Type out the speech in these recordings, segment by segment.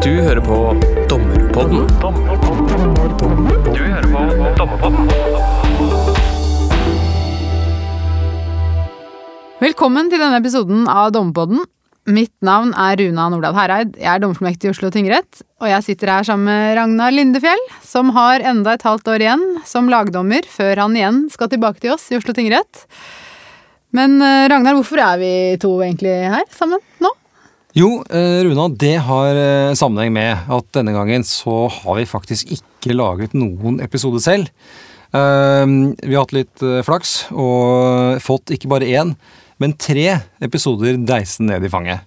Du hører på Dommerpodden. Du hører på Dommerpodden. Velkommen til denne episoden av Dommerpodden. Mitt navn er Runa Nordahl Hereid. Jeg er dommerfullmektig i Oslo tingrett. Og jeg sitter her sammen med Ragnar Lindefjell, som har enda et halvt år igjen som lagdommer før han igjen skal tilbake til oss i Oslo tingrett. Men eh, Ragnar, hvorfor er vi to egentlig her sammen nå? Jo, eh, Runa, det har eh, sammenheng med at denne gangen så har vi faktisk ikke laget noen episode selv. Eh, Vi har hatt litt flaks og fått ikke bare én, men tre episoder deisen ned i fanget.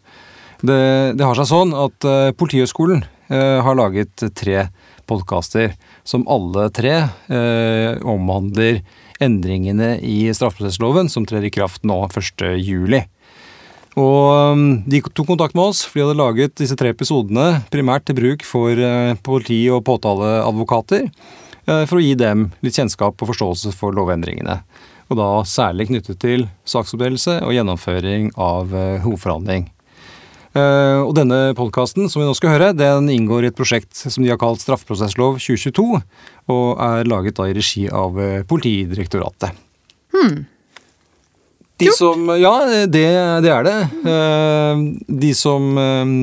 Det, det har seg sånn at Politihøgskolen har laget tre podkaster som alle tre omhandler endringene i straffeprosessloven som trer i kraft nå 1. juli. Og um, de tok kontakt med oss, for de hadde laget disse tre episodene primært til bruk for eh, politi- og påtaleadvokater, eh, for å gi dem litt kjennskap og forståelse for lovendringene. Og da særlig knyttet til saksoppdelelse og gjennomføring av eh, hovedforhandling. Og denne podkasten som vi nå skal høre, den inngår i et prosjekt som de har kalt Straffeprosesslov 2022, og er laget da i regi av Politidirektoratet. Politidirektoratet. De som Ja, det, det er det. Eh, De som eh,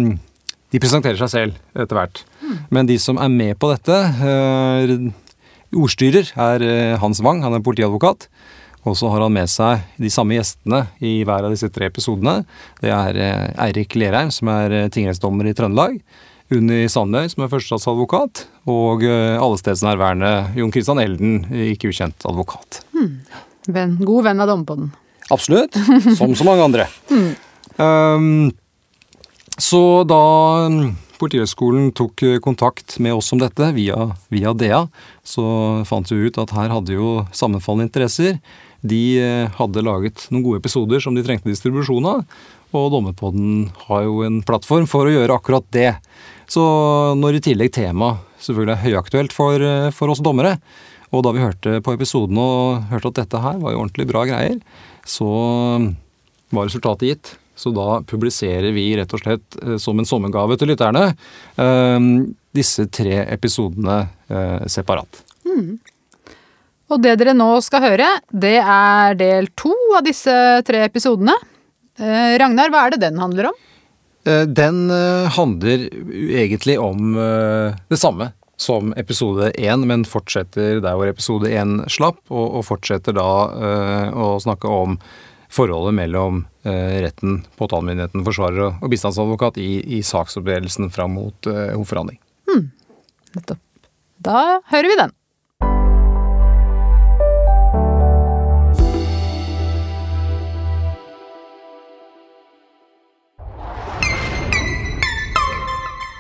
De presenterer seg selv etter hvert. Men de som er med på dette eh, Ordstyrer er Hans Wang, han er politiadvokat. Og så har han med seg de samme gjestene i hver av disse tre episodene. Det er Eirik Lerheim, som er tingrettsdommer i Trøndelag. Unni Sandøy, som er førstestatsadvokat. Og allestedsnærværende Jon Christian Elden, ikke ukjent advokat. Venn, god venn av Dommerpodden. Absolutt. Som så mange andre. Um, så da um, Politihøgskolen tok eh, kontakt med oss om dette via, via DEA, så fant vi ut at her hadde jo sammenfallende interesser. De eh, hadde laget noen gode episoder som de trengte distribusjon av, og Dommepodden har jo en plattform for å gjøre akkurat det. Så når i tillegg temaet selvfølgelig er høyaktuelt for, eh, for oss dommere, og da vi hørte på episoden og hørte at dette her var jo ordentlig bra greier, så var resultatet gitt. Så da publiserer vi rett og slett eh, som en sommergave til lytterne eh, disse tre episodene separat. separat. Og det dere nå skal høre, det er del to av disse tre episodene. Eh, Ragnar, hva er det den handler om? Eh, Den eh, handler egentlig om eh, det samme som episode én, men fortsetter der hvor episode én slapp, og, og fortsetter da eh, å snakke om forholdet mellom eh, retten, påtalemyndigheten, forsvarer og, og bistandsadvokat i, i saksoppdelelsen fram mot eh, hovedforhandling. Nettopp. Da hører vi den.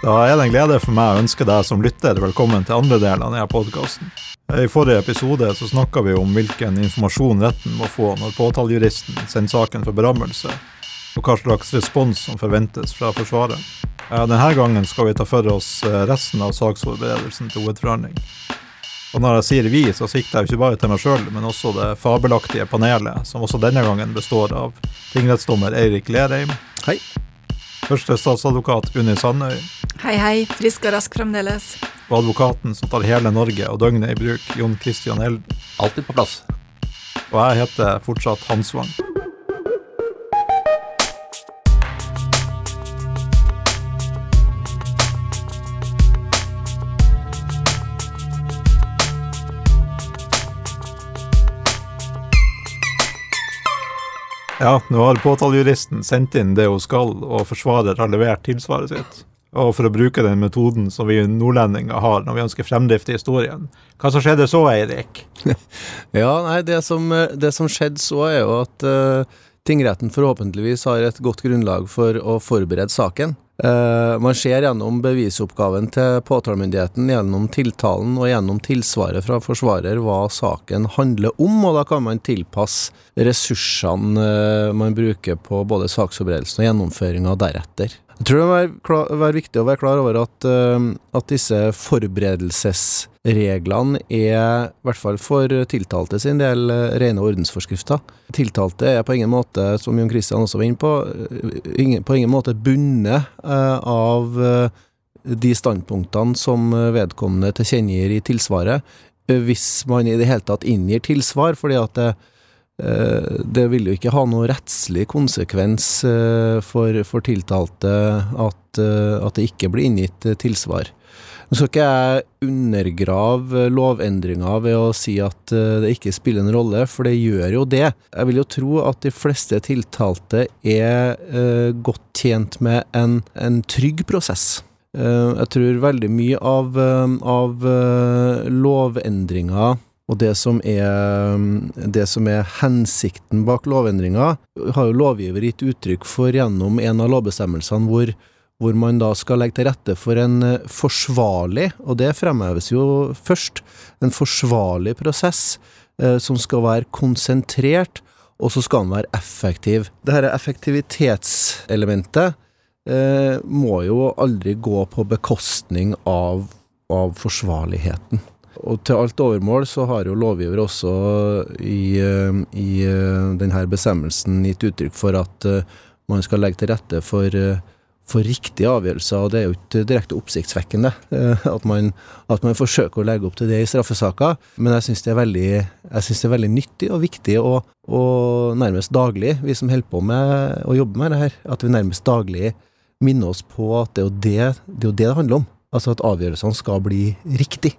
Da er det en glede for meg å ønske deg som lytter velkommen til andre del av denne podkasten. I forrige episode så snakka vi om hvilken informasjon retten må få når påtalejuristen sender saken for berammelse, og hva slags respons som forventes fra Forsvaret. Denne gangen skal vi ta for oss eh, resten av saksforberedelsen til hovedforhandling. Og når jeg sier vi, så sikter jeg ikke bare til meg sjøl, men også det fabelaktige panelet, som også denne gangen består av tingrettsdommer Eirik Lerheim. Hei. Første statsadvokat Unni Sandøy. Hei, hei. Frisk og rask fremdeles. og advokaten som tar hele Norge og døgnet i bruk, Jon Christian Elden. Alltid på plass. Og jeg heter fortsatt Hansvang. Ja, nå har påtalejuristen sendt inn det hun skal, og forsvarer har levert tilsvaret sitt. Og for å bruke den metoden som vi nordlendinger har når vi ønsker fremdrift i historien. Hva som skjedde så, Eirik? Ja, nei, det som, det som skjedde så, er jo at uh, tingretten forhåpentligvis har et godt grunnlag for å forberede saken. Uh, man ser gjennom bevisoppgaven til påtalemyndigheten, gjennom tiltalen og gjennom tilsvaret fra forsvarer hva saken handler om, og da kan man tilpasse ressursene uh, man bruker på både saksforberedelsen og gjennomføringa deretter. Jeg tror det må være, viktig å være klar over at, uh, at disse forberedelsesreglene er, i hvert fall for tiltalte sin del, uh, rene ordensforskrifter. Tiltalte er på ingen måte, som Jon Christian også var inne på, eh, ingen, på ingen måte bundet uh, av de standpunktene som vedkommende tilkjennegir i tilsvaret, hvis man i det hele tatt inngir tilsvar, fordi at det, det vil jo ikke ha noen rettslig konsekvens for, for tiltalte at, at det ikke blir inngitt tilsvar. Nå skal ikke jeg undergrave lovendringa ved å si at eh, det ikke spiller en rolle, for det gjør jo det. Jeg vil jo tro at de fleste tiltalte er eh, godt tjent med en, en trygg prosess. Eh, jeg tror veldig mye av, eh, av eh, lovendringa og det som, er, det som er hensikten bak lovendringa, har jo lovgiver gitt uttrykk for gjennom en av lovbestemmelsene hvor hvor man da skal legge til rette for en eh, forsvarlig, og det fremheves jo først, en forsvarlig prosess eh, som skal være konsentrert, og så skal den være effektiv. Dette effektivitetselementet eh, må jo aldri gå på bekostning av, av forsvarligheten. Og til alt overmål så har jo lovgiver også i, eh, i eh, denne bestemmelsen gitt uttrykk for at man skal legge til rette for for riktige avgjørelser, og det er jo ikke direkte oppsiktsvekkende eh, at man, at man forsøker å legge opp til det i straffesaker, men jeg syns det, det, er veldig nyttig og viktig og, og, nærmest daglig, vi som holder på med å jobbe med det her, at vi nærmest daglig minner oss på at det er jo det det, er jo det, det handler om. Altså at avgjørelsene skal bli riktig.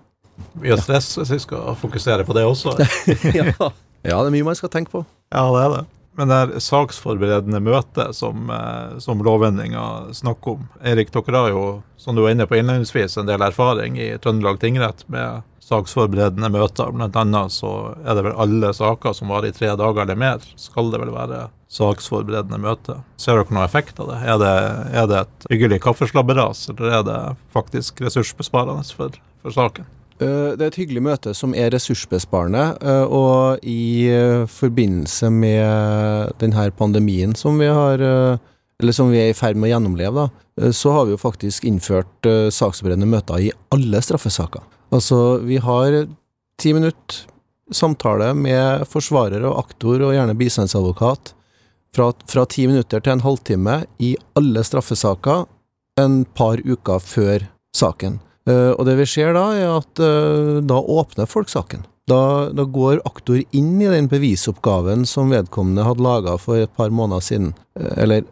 Mye stress hvis vi skal fokusere på det også. ja. ja, det er mye man skal tenke på. Ja, det er det. Men det er saksforberedende møte som, eh, som lovendringa snakker om Erik, dere har jo, som du var inne på innledningsvis, en del erfaring i Trøndelag tingrett med saksforberedende møter. Blant annet så er det vel alle saker som varer i tre dager eller mer, skal det vel være saksforberedende møte. Ser dere noen effekt av det? Er det, er det et hyggelig kaffeslabberas, eller er det faktisk ressursbesparende for, for saken? Eh, det er et hyggelig møte som er ressursbesparende, eh, og i eh, forbindelse med denne pandemien som vi har som vi er i ferd med å gjennomleve, da, så har vi jo faktisk innført saksforberedende møter i alle straffesaker. Altså, vi har ti minutter samtale med forsvarer og aktor, og gjerne bistandsadvokat, fra, fra ti minutter til en halvtime i alle straffesaker en par uker før saken. Uh, og det vi ser da, er at uh, da åpner folk saken. Da, da, går aktor inn i den bevisoppgaven som vedkommende hadde laga for et par måneder siden. Uh, eller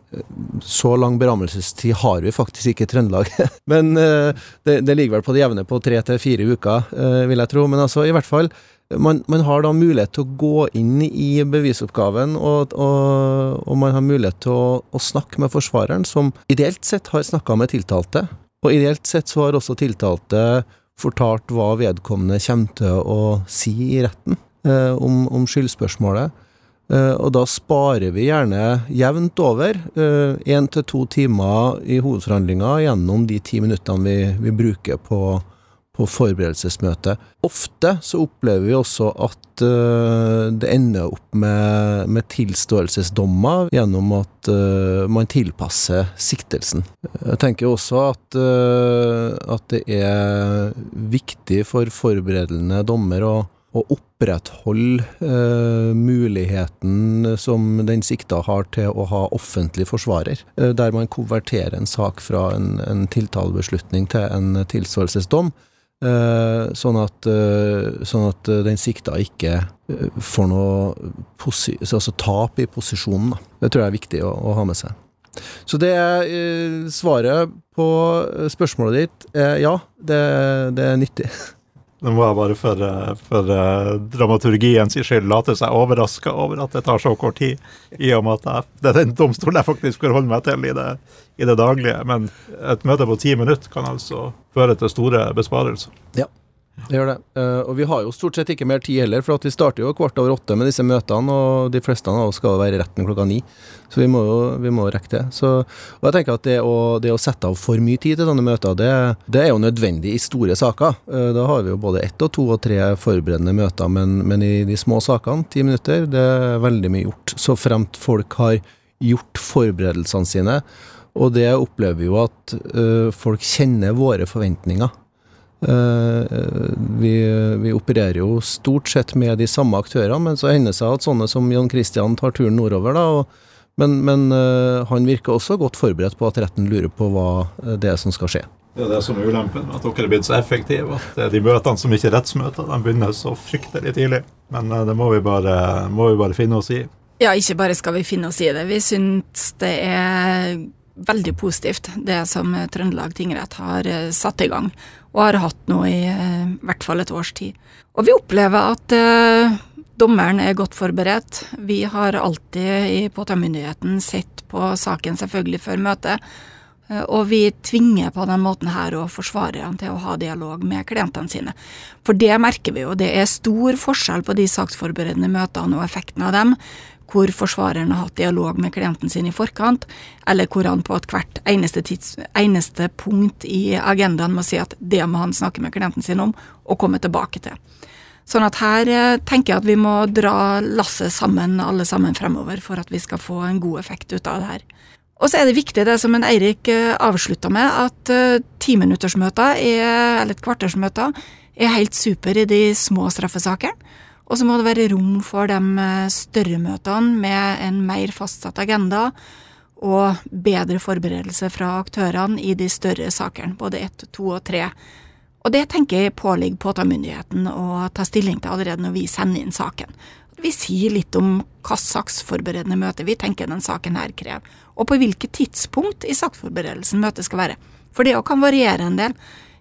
så lang berammelsestid har vi faktisk ikke i Trøndelag. Men det, det, ligger vel på det jevne på tre til fire uker, vil jeg tro. Men altså, i hvert fall, man, man, har da mulighet til å gå inn i bevisoppgaven, og, og, og man har mulighet til å, å, snakke med forsvareren, som ideelt sett har snakka med tiltalte, og ideelt sett så har også tiltalte fortalt hva vedkommende kommer til å si i retten eh, om, om skyldspørsmålet. Eh, og da sparer vi gjerne jevnt over én eh, til to timer i hovedforhandlinga gjennom de ti minuttene vi, vi bruker på, på forberedelsesmøte. Ofte så opplever vi også at uh, det ender opp med, med tilståelsesdommer gjennom at uh, man tilpasser siktelsen. Jeg tenker også at, uh, at det er viktig for forberedende dommer å, å opprettholde muligheten som den sikta har til å ha offentlig forsvarer, der man konverterer en sak fra en, en tiltalebeslutning til en tilståelsesdom. Uh, sånn, at, uh, sånn at uh, den sikta ikke får noe altså tap i posisjonen. Det tror jeg er viktig å, å ha med seg. Så det er svaret på spørsmålet ditt. ja, det, det er nyttig. Nå må jeg bare for, for uh, dramaturgiens skyld late seg overraska over at det tar så kort tid, i og med at jeg, det er den domstolen jeg faktisk forholder meg til i det, i det daglige. Men et møte på ti minutter kan altså føre til store besparelser. Ja. Det gjør det. Uh, og vi har jo stort sett ikke mer tid heller, for vi starter jo kvart over åtte med disse møtene, og de fleste av oss skal være i retten klokka ni. Så vi må jo vi må rekke det. Så, og jeg tenker at det å, det å, sette av for mye tid til sånne møter, det, det er jo nødvendig i store saker. Uh, da har vi jo både ett og to og tre forberedende møter, men, men i de små sakene, ti minutter, det er veldig mye gjort. Så fremt folk har gjort forberedelsene sine, og det opplever vi jo at ø, folk kjenner våre forventninger. Eh, vi, vi, opererer jo stort sett med de samme aktørene, men så hender det seg at sånne som Jan Christian tar turen nordover, da. Og, men, men uh, han virker også godt forberedt på at retten lurer på hva det er som skal skje. Det er det som er ulempen at dere er blitt så effektive. At de møtene som ikke er rettsmøter, de begynner så fryktelig tidlig. Men eh, det må vi bare, må vi bare finne oss i. Ja, ikke bare skal vi finne oss i det. Vi syns det er veldig positivt, det som Trøndelag tingrett har eh, satt i gang, og har hatt nå i eh, hvert fall et års tid. Og vi opplever at eh, dommeren er godt forberedt. Vi har alltid i påtalemyndigheten sett på saken selvfølgelig før møtet, eh, og vi tvinger på den måten her og forsvarerne til å ha dialog med klientene sine. For det merker vi jo, det er stor forskjell på de saksforberedende møtene og effekten av dem, hvor forsvareren har hatt dialog med klienten sin i forkant, eller hvor han på hvert eneste, eneste punkt i agendaen må si at det må han snakke med klienten sin om, og komme tilbake til. Sånn at her eh, tenker jeg at vi må dra lasset sammen, alle sammen fremover, for at vi skal få en god effekt ut av det her. Og så er det viktig, det som en Eirik eh, avslutta med, at uh, timinuttersmøter, eller et kvartersmøter, er helt super i de små straffesakene. Og så må det være rom for de større møtene med en mer fastsatt agenda og bedre forberedelse fra aktørene i de større sakene, både ett, to og tre. Og det tenker jeg påligger påtalemyndigheten å ta stilling til allerede når vi sender inn saken. Vi sier litt om hva slags forberedende møte vi tenker den saken her krever, og på hvilket tidspunkt i saksforberedelsen møtet skal være. For det kan variere en del.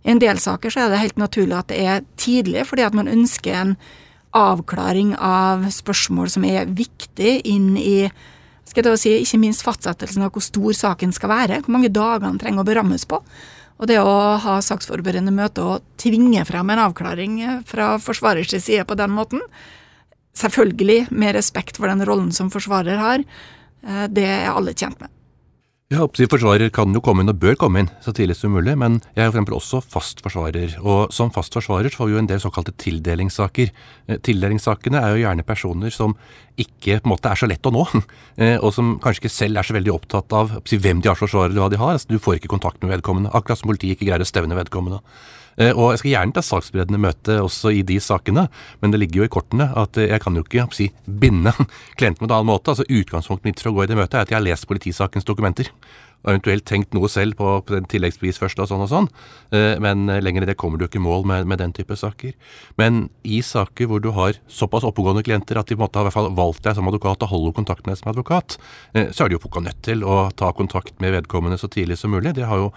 I en del saker er det helt naturlig at det er tidlig, fordi at man ønsker en avklaring av spørsmål som er viktig inn i skal jeg si, ikke minst fastsettelsen av hvor stor saken skal være, hvor mange dager den trenger å berammes på. Og det å ha saksforberedende møte og tvinge frem en avklaring fra forsvarers side på den måten, selvfølgelig med respekt for den rollen som forsvarer har, eh, det er alle tjent med. Ja, Forsvarer kan jo komme inn og bør komme inn så tidlig som mulig, men jeg er for eksempel også fast forsvarer. Og som fast forsvarer så får vi jo en del såkalte tildelingssaker. Eh, tildelingssakene er jo gjerne personer som ikke på en måte er så lett å nå, eh, og som kanskje ikke selv er så veldig opptatt av hvem de har forsvarer eller hva de har. Altså, du får ikke kontakt med vedkommende, akkurat som politiet ikke greier å stevne vedkommende. Eh, og jeg skal gjerne ta saksberedende møte også i de sakene, men det ligger jo i kortene at jeg kan jo ikke si, binde klienten på en annen måte. Altså Utgangspunktet mitt for å gå i det møtet er at jeg har lest politisakens dokumenter. Og eventuelt tenkt noe selv på, på tilleggsbevis først og sånn og sånn. Eh, men lenger i det kommer du ikke i mål med, med, den type saker. Men i saker hvor du har såpass oppegående klienter at de på en måte har i hvert fall valgt deg som advokat og holder kontakt med deg som advokat, eh, så er det jo pukka nødt til å ta kontakt med vedkommende så tidlig som mulig. Det har jo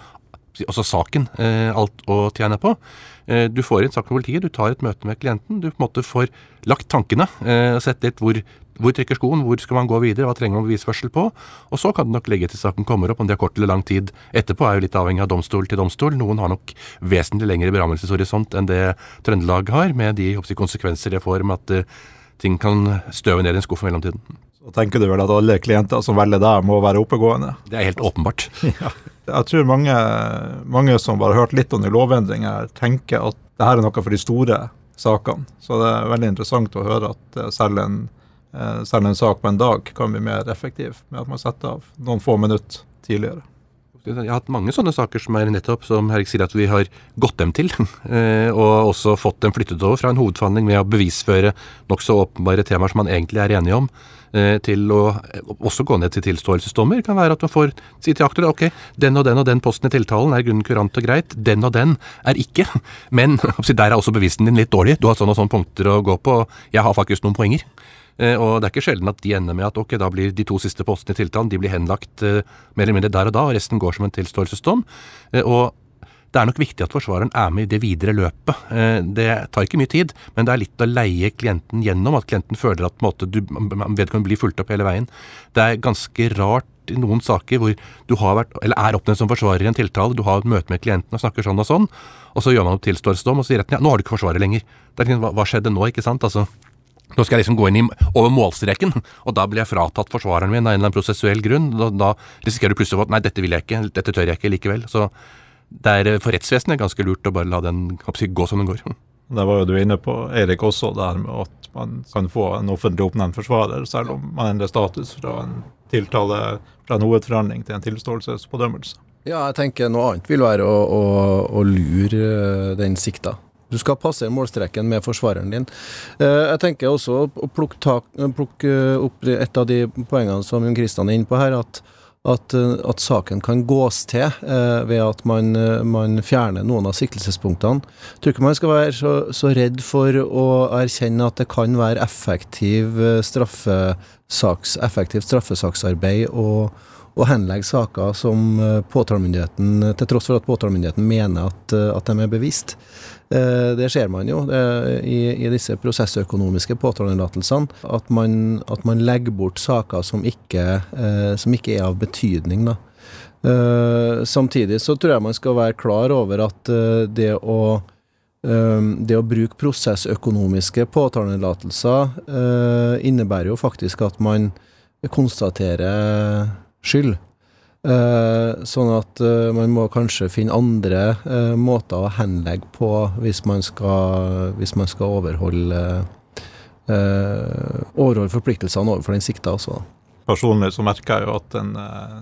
altså saken, eh, alt å tjene på. Eh, du får inn saken med politiet, du tar et møte med klienten. Du på en måte får lagt tankene, eh, sett litt hvor, hvor trekker skoen, hvor skal man gå videre, hva trenger man bevisførsel på. Og så kan du nok legge til saken kommer opp, om det er kort eller lang tid etterpå er jo litt avhengig av domstol til domstol. Noen har nok vesentlig lengre berammelseshorisont enn det Trøndelag har, med de konsekvenser det får med at ting kan støve ned i en skuff i mellomtiden. Så tenker du vel at alle klienter som velger deg, må være oppegående? Det er helt åpenbart. ja. Jeg tror mange, mange som bare har hørt litt om de lovendringene, tenker at det her er noe for de store sakene. Så det er veldig interessant å høre at eh, selv en, eh, selv en sak på en dag kan bli mer effektiv med at man setter av noen få minutter tidligere. Jeg har hatt mange sånne saker som er nettopp, som Herrik sier at vi har gått dem til. Eh, og også fått dem flyttet over fra en hovedforhandling med å bevisføre nokså åpenbare temaer som man egentlig er enige om. Eh, til å også gå ned til tilståelsesdommer. Det kan være at man får si til aktor ok, den og den og den posten i tiltalen er grunnen kurant og greit, den og den er ikke. Men der er også bevisen din litt dårlig. Du har sånne og sånne punkter å gå på. Jeg har faktisk noen poenger. Eh, og det er ikke sjelden at de ender med at ok, da blir de to siste postene i tiltalen de blir henlagt uh, mer eller mindre der og da, og resten går som en tilståelsesdom. Uh, og det er nok viktig at forsvareren er med i det videre løpet. Eh, det tar ikke mye tid, men det er litt å leie klienten gjennom, at klienten føler at måte, du, vedkommende blir fulgt opp hele veien. Det er ganske rart i noen saker hvor du har vært, eller er oppnevnt som forsvarer i en tiltale, du har et møte med klienten og snakker sånn og sånn, og så gjør man opp tilståelsesdom og sier retten ja, nå har du ikke forsvarer lenger. Det er, liksom, hva, hva skjedde nå, ikke sant? Altså, nå skal jeg liksom gå inn i, over målstreken, og da blir jeg fratatt forsvareren min av en eller annen prosessuell grunn. Da, da risikerer du plutselig at nei, dette vil jeg ikke, dette tør jeg ikke likevel. Så det er for rettsvesenet ganske lurt å bare la den gå som den går. Det var jo du inne på, Erik, også, der med at man kan få en offentlig oppnevnt forsvarer, selv om man endrer status fra en tiltale fra en hovedforhandling til en tilståelsespådømmelse. Ja, jeg tenker noe annet vil være å, å, å lure eh, den sikta. Du skal passere målstreken med forsvareren din. Eh, jeg tenker også å plukke, tak, plukke opp et av de poengene som Jon Kristian er inne på her, at at, eh, at saken kan gås til eh, ved at man, eh, man, fjerner noen av siktelsespunktene. Jeg tror ikke man skal være så, så, redd for å erkjenne at det kan være effektiv straffesaks, effektivt straffesaksarbeid å, og henlegge saker som påtalemyndigheten, til tross for at påtalemyndigheten mener at, at de er bevist. Eh, det ser man jo i, i disse prosessøkonomiske påtaletillatelsene, at, at, man legger bort saker som ikke, eh, som ikke er av betydning. Da. Eh, samtidig så tror jeg man skal være klar over at det å det å bruke prosessøkonomiske påtaletillatelser innebærer jo faktisk at man konstaterer skyld. Uh, sånn at uh, man må kanskje finne andre uh, måter å henlegge på hvis man skal, hvis man skal overholde, overholde forpliktelsene overfor den sikta også. Personlig så merker jeg jo at den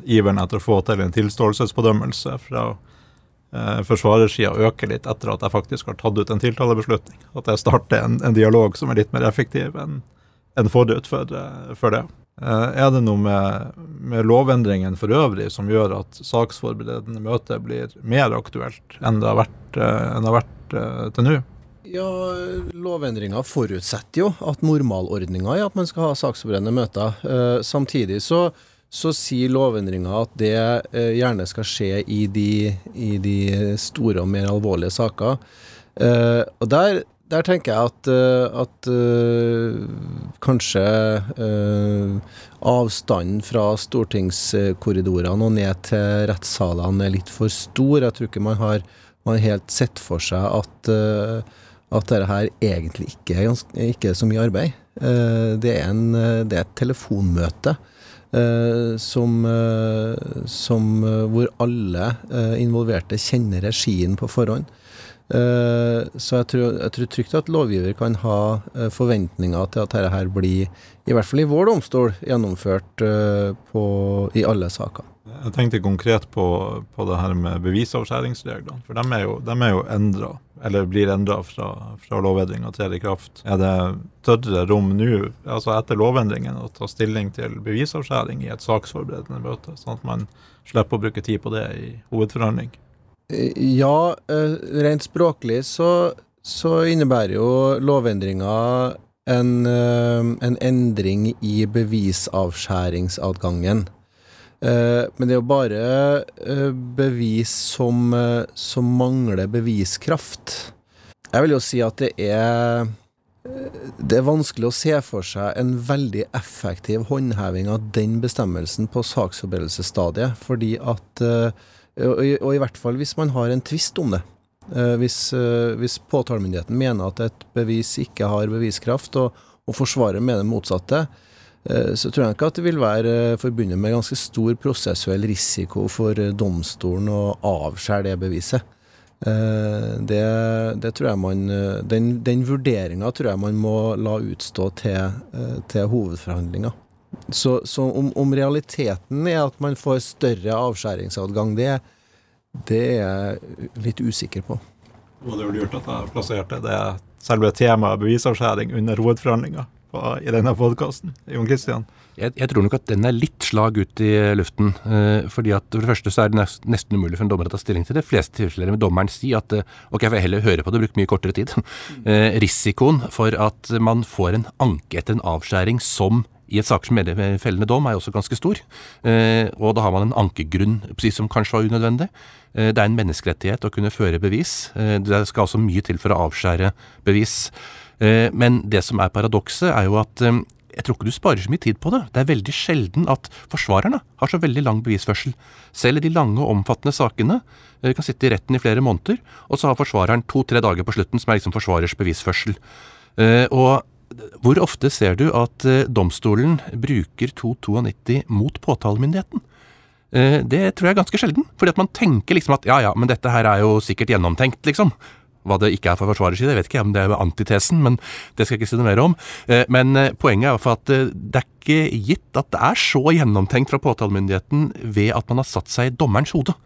iveren etter å få til en tilståelsesbedømmelse fra uh, forsvarersida øker litt etter at jeg faktisk har tatt ut en tiltalebeslutning. At jeg starter en, en dialog som er litt mer effektiv enn en forut for, for det. Eh, er det noe med, med, lovendringen for øvrig som gjør at saksforberedende møte blir mer aktuelt enn det har vært, eh, det har vært eh, til nå? Ja, Lovendringa forutsetter jo at normalordninga er at man skal ha saksforberedende møter. Samtidig så, så sier lovendringa at det gjerne skal skje i de, i de store og mer alvorlige saker. Og der der tenker jeg at, eh, at uh, kanskje uh, avstanden fra stortingskorridorene og ned til rettssalene er litt for stor. Jeg tror ikke man har, man helt sett for seg at, uh, at dette her egentlig ikke er, ganske, ikke er så mye arbeid. Det er, en, det, er et telefonmøte. Som, som, hvor alle involverte kjenner regien på forhånd. Eh, så jeg tror, jeg tror, trygt at lovgiver kan ha eh, forventninger til at dette her blir, i hvert fall i vår domstol, gjennomført eh, på, i alle saker. Jeg tenkte konkret på, på det her med bevisavskjæringsreglene. For de er jo, de jo endra, eller blir endra fra, fra lovendringa trer i kraft. Er det større rom nå, altså etter lovendringen, å ta stilling til bevisavskjæring i et saksforberedende møte, sånn at man slipper å bruke tid på det i hovedforhandling? Ja, eh, rent språklig så, så innebærer jo lovendringa en, eh, en, endring i bevisavskjæringsadgangen. Eh, men det er jo bare bevis som, som mangler beviskraft. Jeg vil jo si at det er det er vanskelig å se for seg en veldig effektiv håndheving av den bestemmelsen på saksforberedelsesstadiet, fordi at og og i hvert fall hvis man har en tvist om det. Eh, hvis, eh, hvis påtalemyndigheten mener at et bevis ikke har beviskraft, og, og forsvarer mener motsatte, eh, så tror jeg ikke at det vil være forbundet med ganske stor prosessuell risiko for domstolen å avskjære det beviset. Det, det tror jeg man Den, den vurderinga tror jeg man må la utstå til, til hovedforhandlinga. Så, så om, om, realiteten er at man får større avskjæringsadgang, det, det er jeg litt usikker på. Og det er lurt at jeg plasserte det selve temaet bevisavskjæring under hovedforhandlinga i denne podkasten. Jon Christian? Jeg, jeg, tror nok at den er litt slag ut i luften. Eh, fordi at For det første så er det nesten umulig for en dommer å ta stilling til det. fleste tilfeller vil dommeren si at eh, ok, jeg får heller høre på det, bruke mye kortere tid. Eh, risikoen for at man får en anke etter en avskjæring som i et sak som med fellende dom, er også ganske stor. Eh, og da har man en ankegrunn precis som kanskje var unødvendig. Eh, det er en menneskerettighet å kunne føre bevis. Eh, det skal altså mye til for å avskjære bevis. Men det som er paradokset, er jo at jeg tror ikke du sparer så mye tid på det. Det er veldig sjelden at forsvarerne har så veldig lang bevisførsel. Selv i de lange og omfattende sakene kan sitte i retten i flere måneder, og så har forsvareren to-tre dager på slutten som er liksom forsvarers bevisførsel. Og hvor ofte ser du at eh, domstolen bruker 292 mot påtalemyndigheten? Eh, det tror jeg er ganske sjelden. Fordi at man tenker liksom at ja ja, men dette her er jo sikkert gjennomtenkt, liksom. Hva det ikke er for forsvarers side, jeg vet ikke om det er antitesen, men det skal jeg ikke si noe mer om. Eh, men poenget er i hvert fall at det er ikke gitt at det er så gjennomtenkt fra påtalemyndigheten ved at man har satt seg i dommerens hode.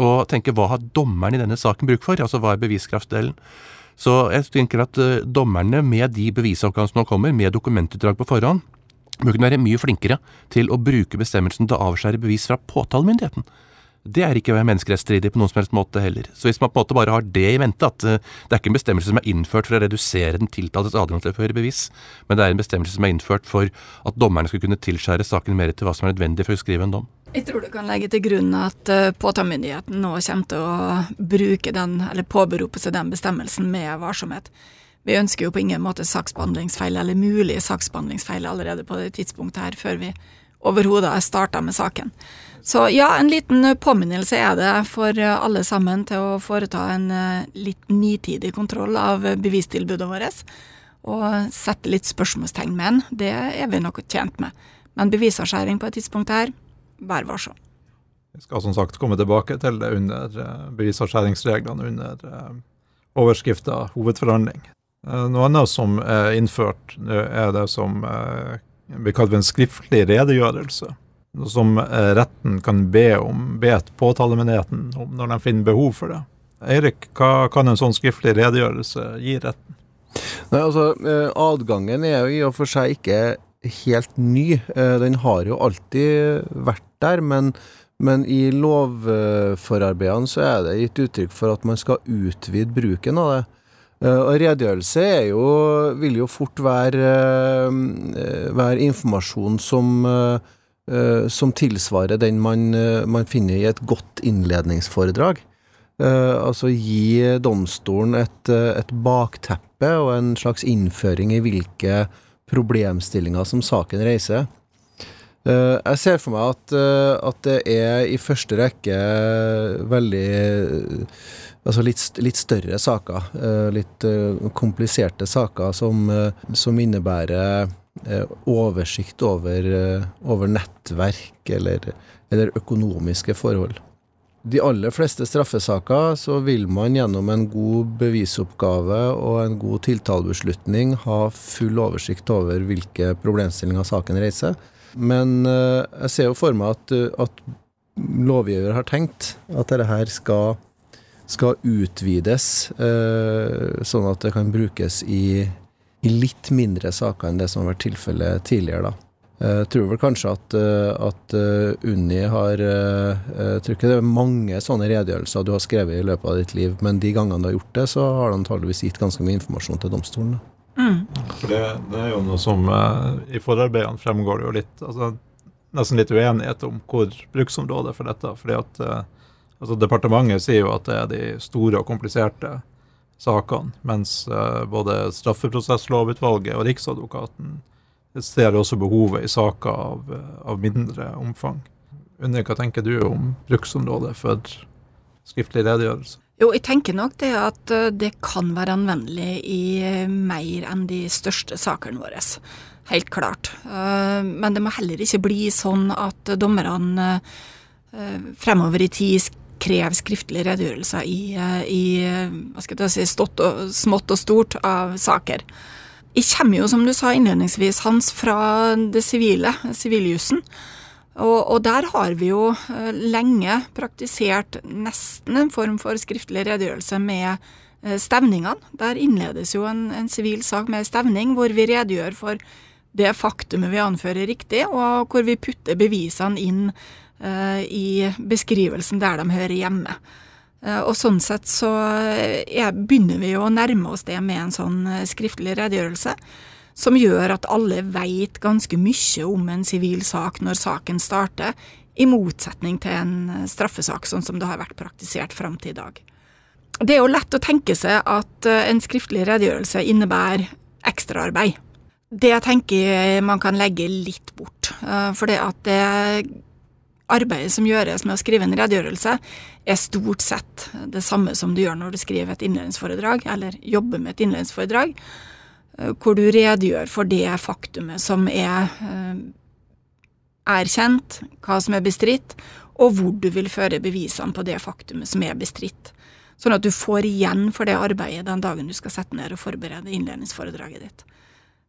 Og tenker hva har dommeren i denne saken bruk for? Altså hva er beviskraftdelen? Så jeg tenker at uh, dommerne, med de bevisoppgavene som nå kommer, med dokumentutdrag på forhånd, bør kunne være mye flinkere til å bruke bestemmelsen til å avskjære bevis fra påtalemyndigheten. Det er ikke menneskerettsstridig på noen som helst måte heller. Så hvis man på en måte bare har det i mente, at uh, det er ikke en bestemmelse som er innført for å redusere den tiltaltes adgang til å føre bevis, men det er en bestemmelse som er innført for at dommerne skal kunne tilskjære saken mer til hva som er nødvendig for å skrive en dom. Jeg tror du kan legge til grunn at uh, påtalemyndigheten nå kommer til å bruke den, eller påberope seg den bestemmelsen med varsomhet. Vi ønsker jo på ingen måte saksbehandlingsfeil, eller mulige saksbehandlingsfeil allerede på det tidspunktet her, før vi overhodet har starta med saken. Så ja, en liten påminnelse er det for alle sammen til å foreta en eh, litt nitidig kontroll av bevistilbudet vårt. Og sette litt spørsmålstegn med den. Det er vi nok tjent med. Men bevisavskjæring på et tidspunkt her, vær varsom. Vi skal som sagt komme tilbake til det under eh, bevisavskjæringsreglene under eh, overskrifta hovedforhandling. Noe annet som er innført, er det som blir kalt en skriftlig redegjørelse som eh, retten kan be om, be påtalemyndigheten om når de finner behov for det. Eirik, hva kan en sånn skriftlig redegjørelse gi retten? Nei, altså, eh, Adgangen er jo i og for seg ikke helt ny. Eh, den har jo alltid vært der, men, men i lovforarbeidene så er det gitt uttrykk for at man skal utvide bruken av det. Og redegjørelse jo, vil jo fort være, være informasjon som som tilsvarer den man, man, finner i et godt innledningsforedrag. Altså gi domstolen et, et, bakteppe og en slags innføring i hvilke problemstillinger som saken reiser. jeg ser for meg at, at, det er i første rekke veldig Altså litt, litt større saker. litt kompliserte saker som, som innebærer Eh, oversikt over, eh, over nettverk eller, eller, økonomiske forhold. De aller fleste straffesaker så vil man gjennom en god bevisoppgave og en god tiltalebeslutning ha full oversikt over hvilke problemstillinger saken reiser. Men eh, jeg ser jo for meg at, at lovgiver har tenkt at dette her skal, skal utvides, eh, sånn at det kan brukes i i litt mindre saker enn det som har vært tilfellet tidligere, da. Jeg eh, tror vel kanskje at, eh, at eh, Unni har Jeg tror ikke det er mange sånne redegjørelser du har skrevet i løpet av ditt liv, men de gangene du har gjort det, så har du antageligvis gitt ganske mye informasjon til domstolen. Mm. For det, det, er jo noe som I forarbeidene fremgår det jo litt altså, Nesten litt uenighet om hvor bruksområdet for dette. fordi at altså, Departementet sier jo at det er de store og kompliserte sakene, mens både straffeprosesslovutvalget og Riksadvokaten ser også behovet i saker av, eh, av mindre omfang. Unni, hva tenker du om bruksområdet for skriftlig redegjørelse? Jo, jeg tenker nok det at eh, det kan være anvendelig i mer enn de største sakene våre. Helt klart. Men det må heller ikke bli sånn at dommerne fremover i tid krever skriftlige redegjørelser i, eh, i jeg si, og, smått og stort av saker. Jeg kommer jo, som du sa innledningsvis, Hans, fra det sivile, siviljussen. Og, og, der har vi jo eh, lenge praktisert nesten en form for skriftlig redegjørelse med eh, stevningene. Der innledes jo en sivil sak med stevning, hvor vi redegjør for det faktumet vi anfører riktig, og hvor vi putter bevisene inn Eh, i beskrivelsen der de hører hjemme. Eh, og sånn sett så er, begynner vi jo å nærme oss det med en sånn eh, skriftlig redegjørelse, som gjør at alle veit ganske mye om en sivil sak når saken starter, i motsetning til en straffesak, sånn som det har vært praktisert fram til i dag. Det er jo lett å tenke seg at en skriftlig redegjørelse innebærer ekstraarbeid. Det jeg tenker man kan legge litt bort, for det at det arbeidet som gjøres med å skrive en redegjørelse, er stort sett det samme som du gjør når du skriver et innledningsforedrag, eller jobber med et innledningsforedrag, eh, hvor du redegjør for det faktumet som er eh, erkjent, hva som er bestridt, og hvor du vil føre bevisene på det faktumet som er bestridt. Sånn at du får igjen for det arbeidet den dagen du skal sette ned og forberede innledningsforedraget ditt.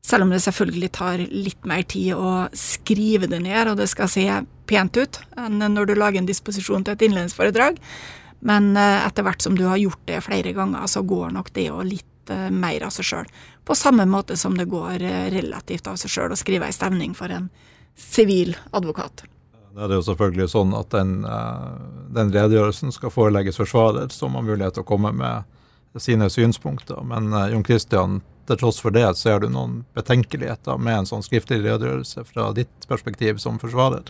Selv om det selvfølgelig tar litt mer tid å skrive det ned, og det skal se pent ut enn når du lager en disposisjon til et innledningsforedrag. Men eh, etter hvert som du har gjort det flere ganger, så går nok det jo litt eh, mer av seg sjøl. På samme måte som det går eh, relativt av seg sjøl å skrive ei stevning for en sivil advokat. Det er jo selvfølgelig sånn at den, den redegjørelsen skal forelegges forsvarer, som har mulighet til å komme med sine synspunkter. Men Jon Christian, til tross for det, ser du noen betenkeligheter med en sånn skriftlig redegjørelse fra ditt perspektiv som forsvarer?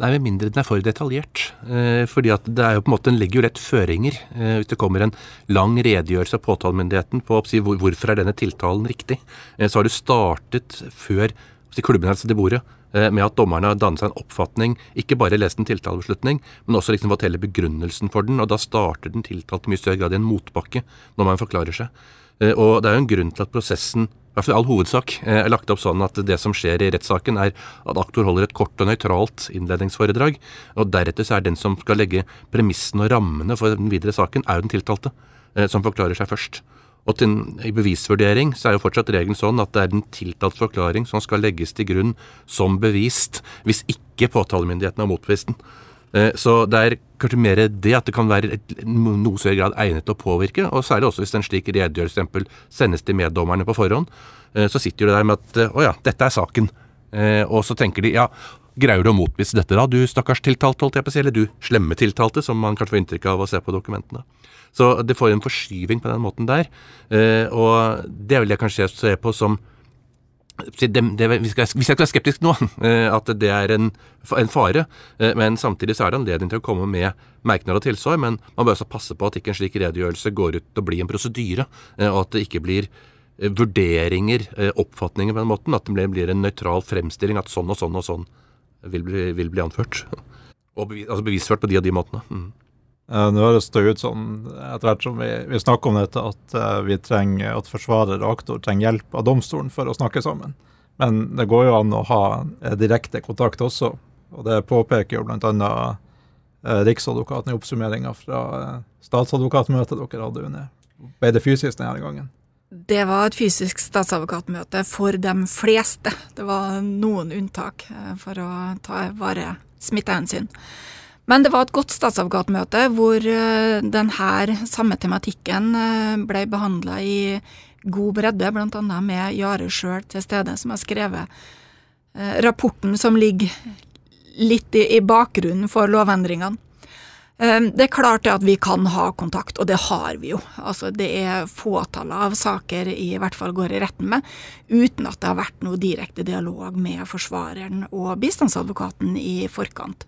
Nei, med mindre den er for detaljert. Eh, fordi at det er jo på en måte, Den legger jo lett føringer. Eh, hvis det kommer en lang redegjørelse av påtalemyndigheten på å si hvor, hvorfor er denne tiltalen riktig, eh, så har du startet før klubben er til bordet med at dommerne har dannet seg en oppfatning, ikke bare lest en tiltalebeslutning, men også liksom fått hele begrunnelsen for den, og da starter den tiltalte i mye større grad i en motbakke når man forklarer seg. Og det er jo en grunn til at prosessen hvert fall all hovedsak eh, er lagt opp sånn at det som skjer i rettssaken, er at aktor holder et kort og nøytralt innledningsforedrag, og deretter så er den som skal legge premissene og rammene for den videre saken, er jo den tiltalte, eh, som forklarer seg først. Og til, i bevisvurdering så er jo fortsatt regelen sånn at det er den tiltaltes forklaring som skal legges til grunn som bevist, hvis ikke påtalemyndigheten har motbevist den. Eh, så det er kanskje mer det at det kan være et, noe større grad egnet til å påvirke, og særlig også hvis en slik redegjørelse sendes til meddommerne på forhånd. Eh, så sitter de der med at eh, å ja, dette er saken. Og så tenker de ja, greier du å motbevise dette da, du stakkars tiltalte, holdt jeg på å si, eller du slemme tiltalte, som man kanskje får inntrykk av å se på dokumentene. Så det får en forskyving på den måten der, og det vil jeg kanskje se på som det, det, hvis jeg skal være skeptisk nå, eh, at det er en, en, fare, eh, men samtidig så er det anledning til å komme med merknader og tilsvar. Men man bør også passe på at ikke en slik redegjørelse går ut til å bli en prosedyre, eh, og at det ikke blir vurderinger, oppfatninger på den måten. At det blir en nøytral fremstilling at sånn og sånn og sånn vil bli, vil bli anført. Og bevis, altså bevisført på de og de måtene. Mm. Nå høres det ut som, etter hvert som vi, vi, snakker om dette, at uh, vi trenger, at forsvarer og aktor trenger hjelp av domstolen for å snakke sammen. Men det går jo an å ha uh, direkte kontakt også. Og det påpeker jo bl.a. Riksadvokaten i oppsummeringa fra statsadvokatmøtet dere hadde under. Ble det fysisk denne gangen? Det var et fysisk statsadvokatmøte for de fleste. Det var noen unntak for å ta vare smittehensyn. Men det var et godt statsadvokatmøte hvor eh, denne samme tematikken eh, ble behandla i god bredde, bl.a. med Jare sjøl til stede, som har skrevet eh, rapporten som ligger litt i, bakgrunnen for lovendringene. Det er klart at vi kan ha kontakt, og det har vi jo. Altså, det er fåtallet av saker i hvert fall går i retten med, uten at det har vært noe direkte dialog med forsvareren og bistandsadvokaten i forkant.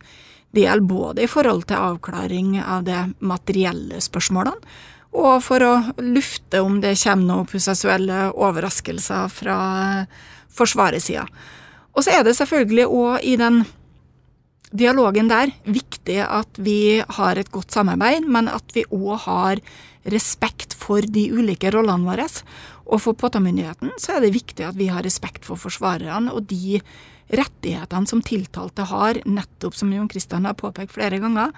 Det gjelder både i forhold til avklaring av de materielle spørsmålene, og for å lufte om det kommer noen prosessuelle overraskelser fra Forsvarets. Og så er det selvfølgelig òg i den dialogen der viktig at vi har et godt samarbeid, men at vi òg har respekt for de ulike rollene våre. Og for påtalemyndigheten så er det viktig at vi har respekt for forsvarerne og de rettighetene som tiltalte har, nettopp som Jon Christian har påpekt flere ganger,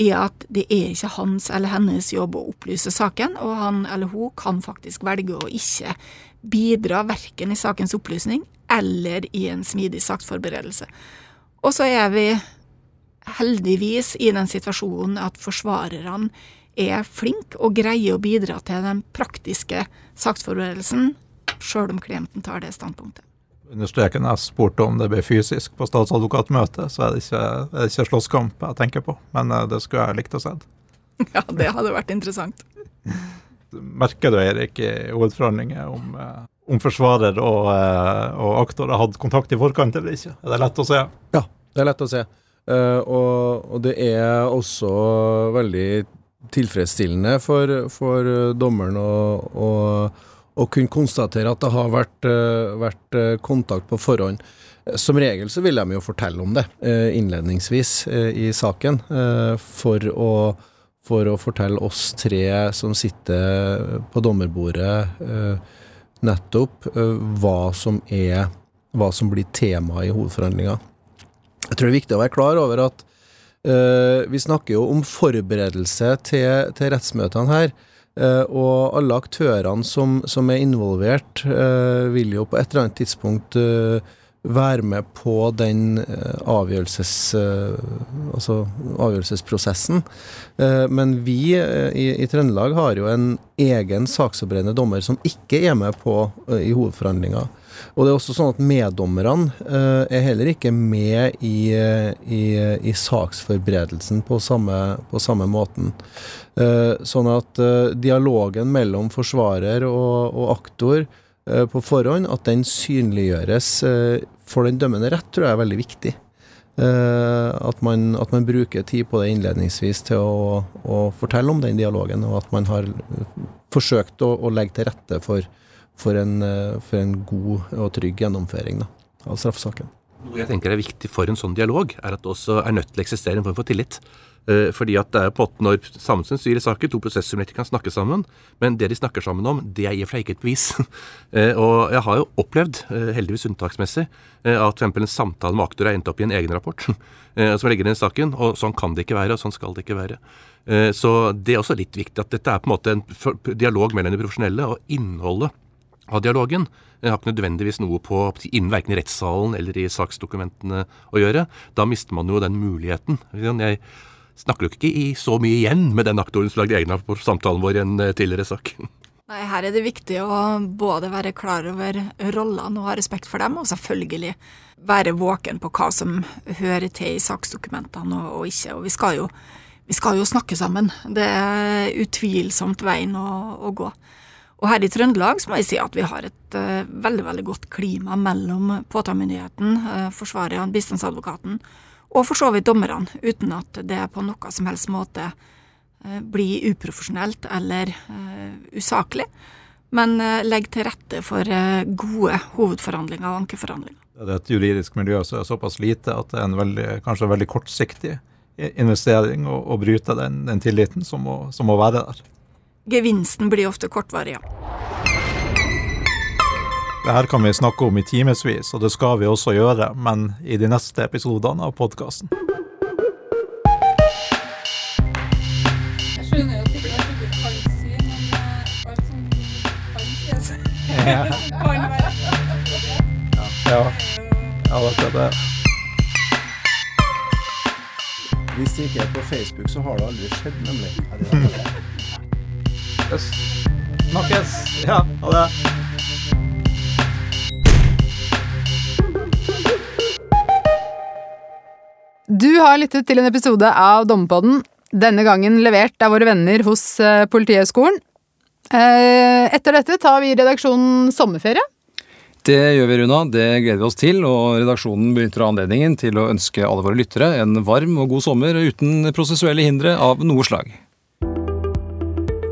er at det er ikke hans eller hennes jobb å opplyse saken, og han eller hun kan faktisk velge å ikke bidra verken i sakens opplysning eller i en smidig saksforberedelse. Og så er vi heldigvis i den situasjonen at forsvarerne er flinke og greier å bidra til den praktiske saksforberedelsen, sjøl om klienten tar det standpunktet Understreken jeg spurte om det ble fysisk på statsadvokatmøtet, så er det ikke, er det ikke slåsskamp jeg tenker på, men eh, det skulle jeg likt å se. Ja, det hadde vært interessant. Merker du, Eirik, i hovedforhandlinger om, eh, om forsvarer og, eh, og aktor har hatt kontakt i forkant eller ikke? Er det lett å se? Ja, det er lett å se. Uh, og, og, det er også veldig tilfredsstillende for, for dommeren å å kunne konstatere at det har vært, uh, vært kontakt på forhånd. Som regel så vil de jo fortelle om det uh, innledningsvis i saken, for å, for, å, fortelle oss tre som sitter på dommerbordet, nettopp hva som er hva som blir tema i hovedforhandlinga. Jeg tror det er viktig å være klar over at vi snakker jo om forberedelse til, til rettsmøtene her. Uh, og alle aktørene som, som er involvert, uh, vil jo på et eller annet tidspunkt uh, være med på den eh, avgjørelses, eh, altså avgjørelsesprosessen. Eh, men vi i, i Trøndelag har jo en egen saksforberedende dommer som ikke er med på i hovedforhandlinga. Og det er også sånn at meddommerne er heller ikke med i, i, i saksforberedelsen på samme, på samme måten. Sånn at dialogen mellom forsvarer og, og aktor på forhånd, at den synliggjøres eh, for den dømmende rett, tror jeg er veldig viktig. Eh, at, man, at man bruker tid på det innledningsvis til å, å fortelle om den dialogen, og at man har eh, forsøkt å, å legge til rette for, for, en, eh, for en god og trygg gjennomføring da, av straffesaken. Noe jeg tenker er viktig for en sånn dialog, er at det også er nødt til å eksistere en form for tillit. Eh, Fordi at det er på en måte når samfunn styrer saker, to prosesssubjekter kan snakke sammen, men det de snakker sammen om, det er i og for seg ikke et bevis. Eh, og jeg har jo opplevd, eh, heldigvis unntaksmessig, at f.eks. en samtale med aktor er endt opp i en egen rapport som legger ned saken, og sånn kan det ikke være, og sånn skal det ikke være. Så det er også litt viktig at dette er på en måte en dialog mellom de profesjonelle, og innholdet av dialogen Det har ikke nødvendigvis noe på innen verken i rettssalen eller i saksdokumentene å gjøre. Da mister man jo den muligheten. Jeg snakker jo ikke i så mye igjen med den aktoren som lagde egna på samtalen vår i en eh, tidligere sak. Nei, her er det viktig å både være klar over rollene og ha respekt for dem, og selvfølgelig være våken på hva som hører til i saksdokumentene og, og ikke. Og vi skal, jo, vi skal jo snakke sammen. Det er utvilsomt veien å, å gå. Og her i Trøndelag så må jeg si at vi har et uh, veldig veldig godt klima mellom påtalemyndigheten, uh, forsvareren, bistandsadvokaten og for så vidt dommerne, uten at det på noe som helst måte uh, blir uprofesjonelt eller usaklig, men legger legg til rette for gode hovedforhandlinger og ankeforhandlinger. Det er et juridisk miljø som er såpass lite at det er en veldig, kanskje veldig kortsiktig investering å bryte den, den tilliten som må, som må være der. Gevinsten blir ofte kortvarig, ja. Det her kan vi snakke om i timevis, og det skal vi også gjøre, men i de neste episodene av podkasten. Eh, Ja, ja det er det. Hvis det ikke er på Facebook, så har det aldri skjedd, nemlig. Yes. Snakkes! Ja, ha det. Du har lyttet til en episode av Dommepodden. denne gangen levert av våre venner hos eh, Politihøgskolen. Eh, etter dette tar vi i redaksjonen sommerferie. Det gjør vi, Runa. Det gleder vi oss til. Og redaksjonen benytter anledningen til å ønske alle våre lyttere en varm og god sommer uten prosessuelle hindre av noe slag.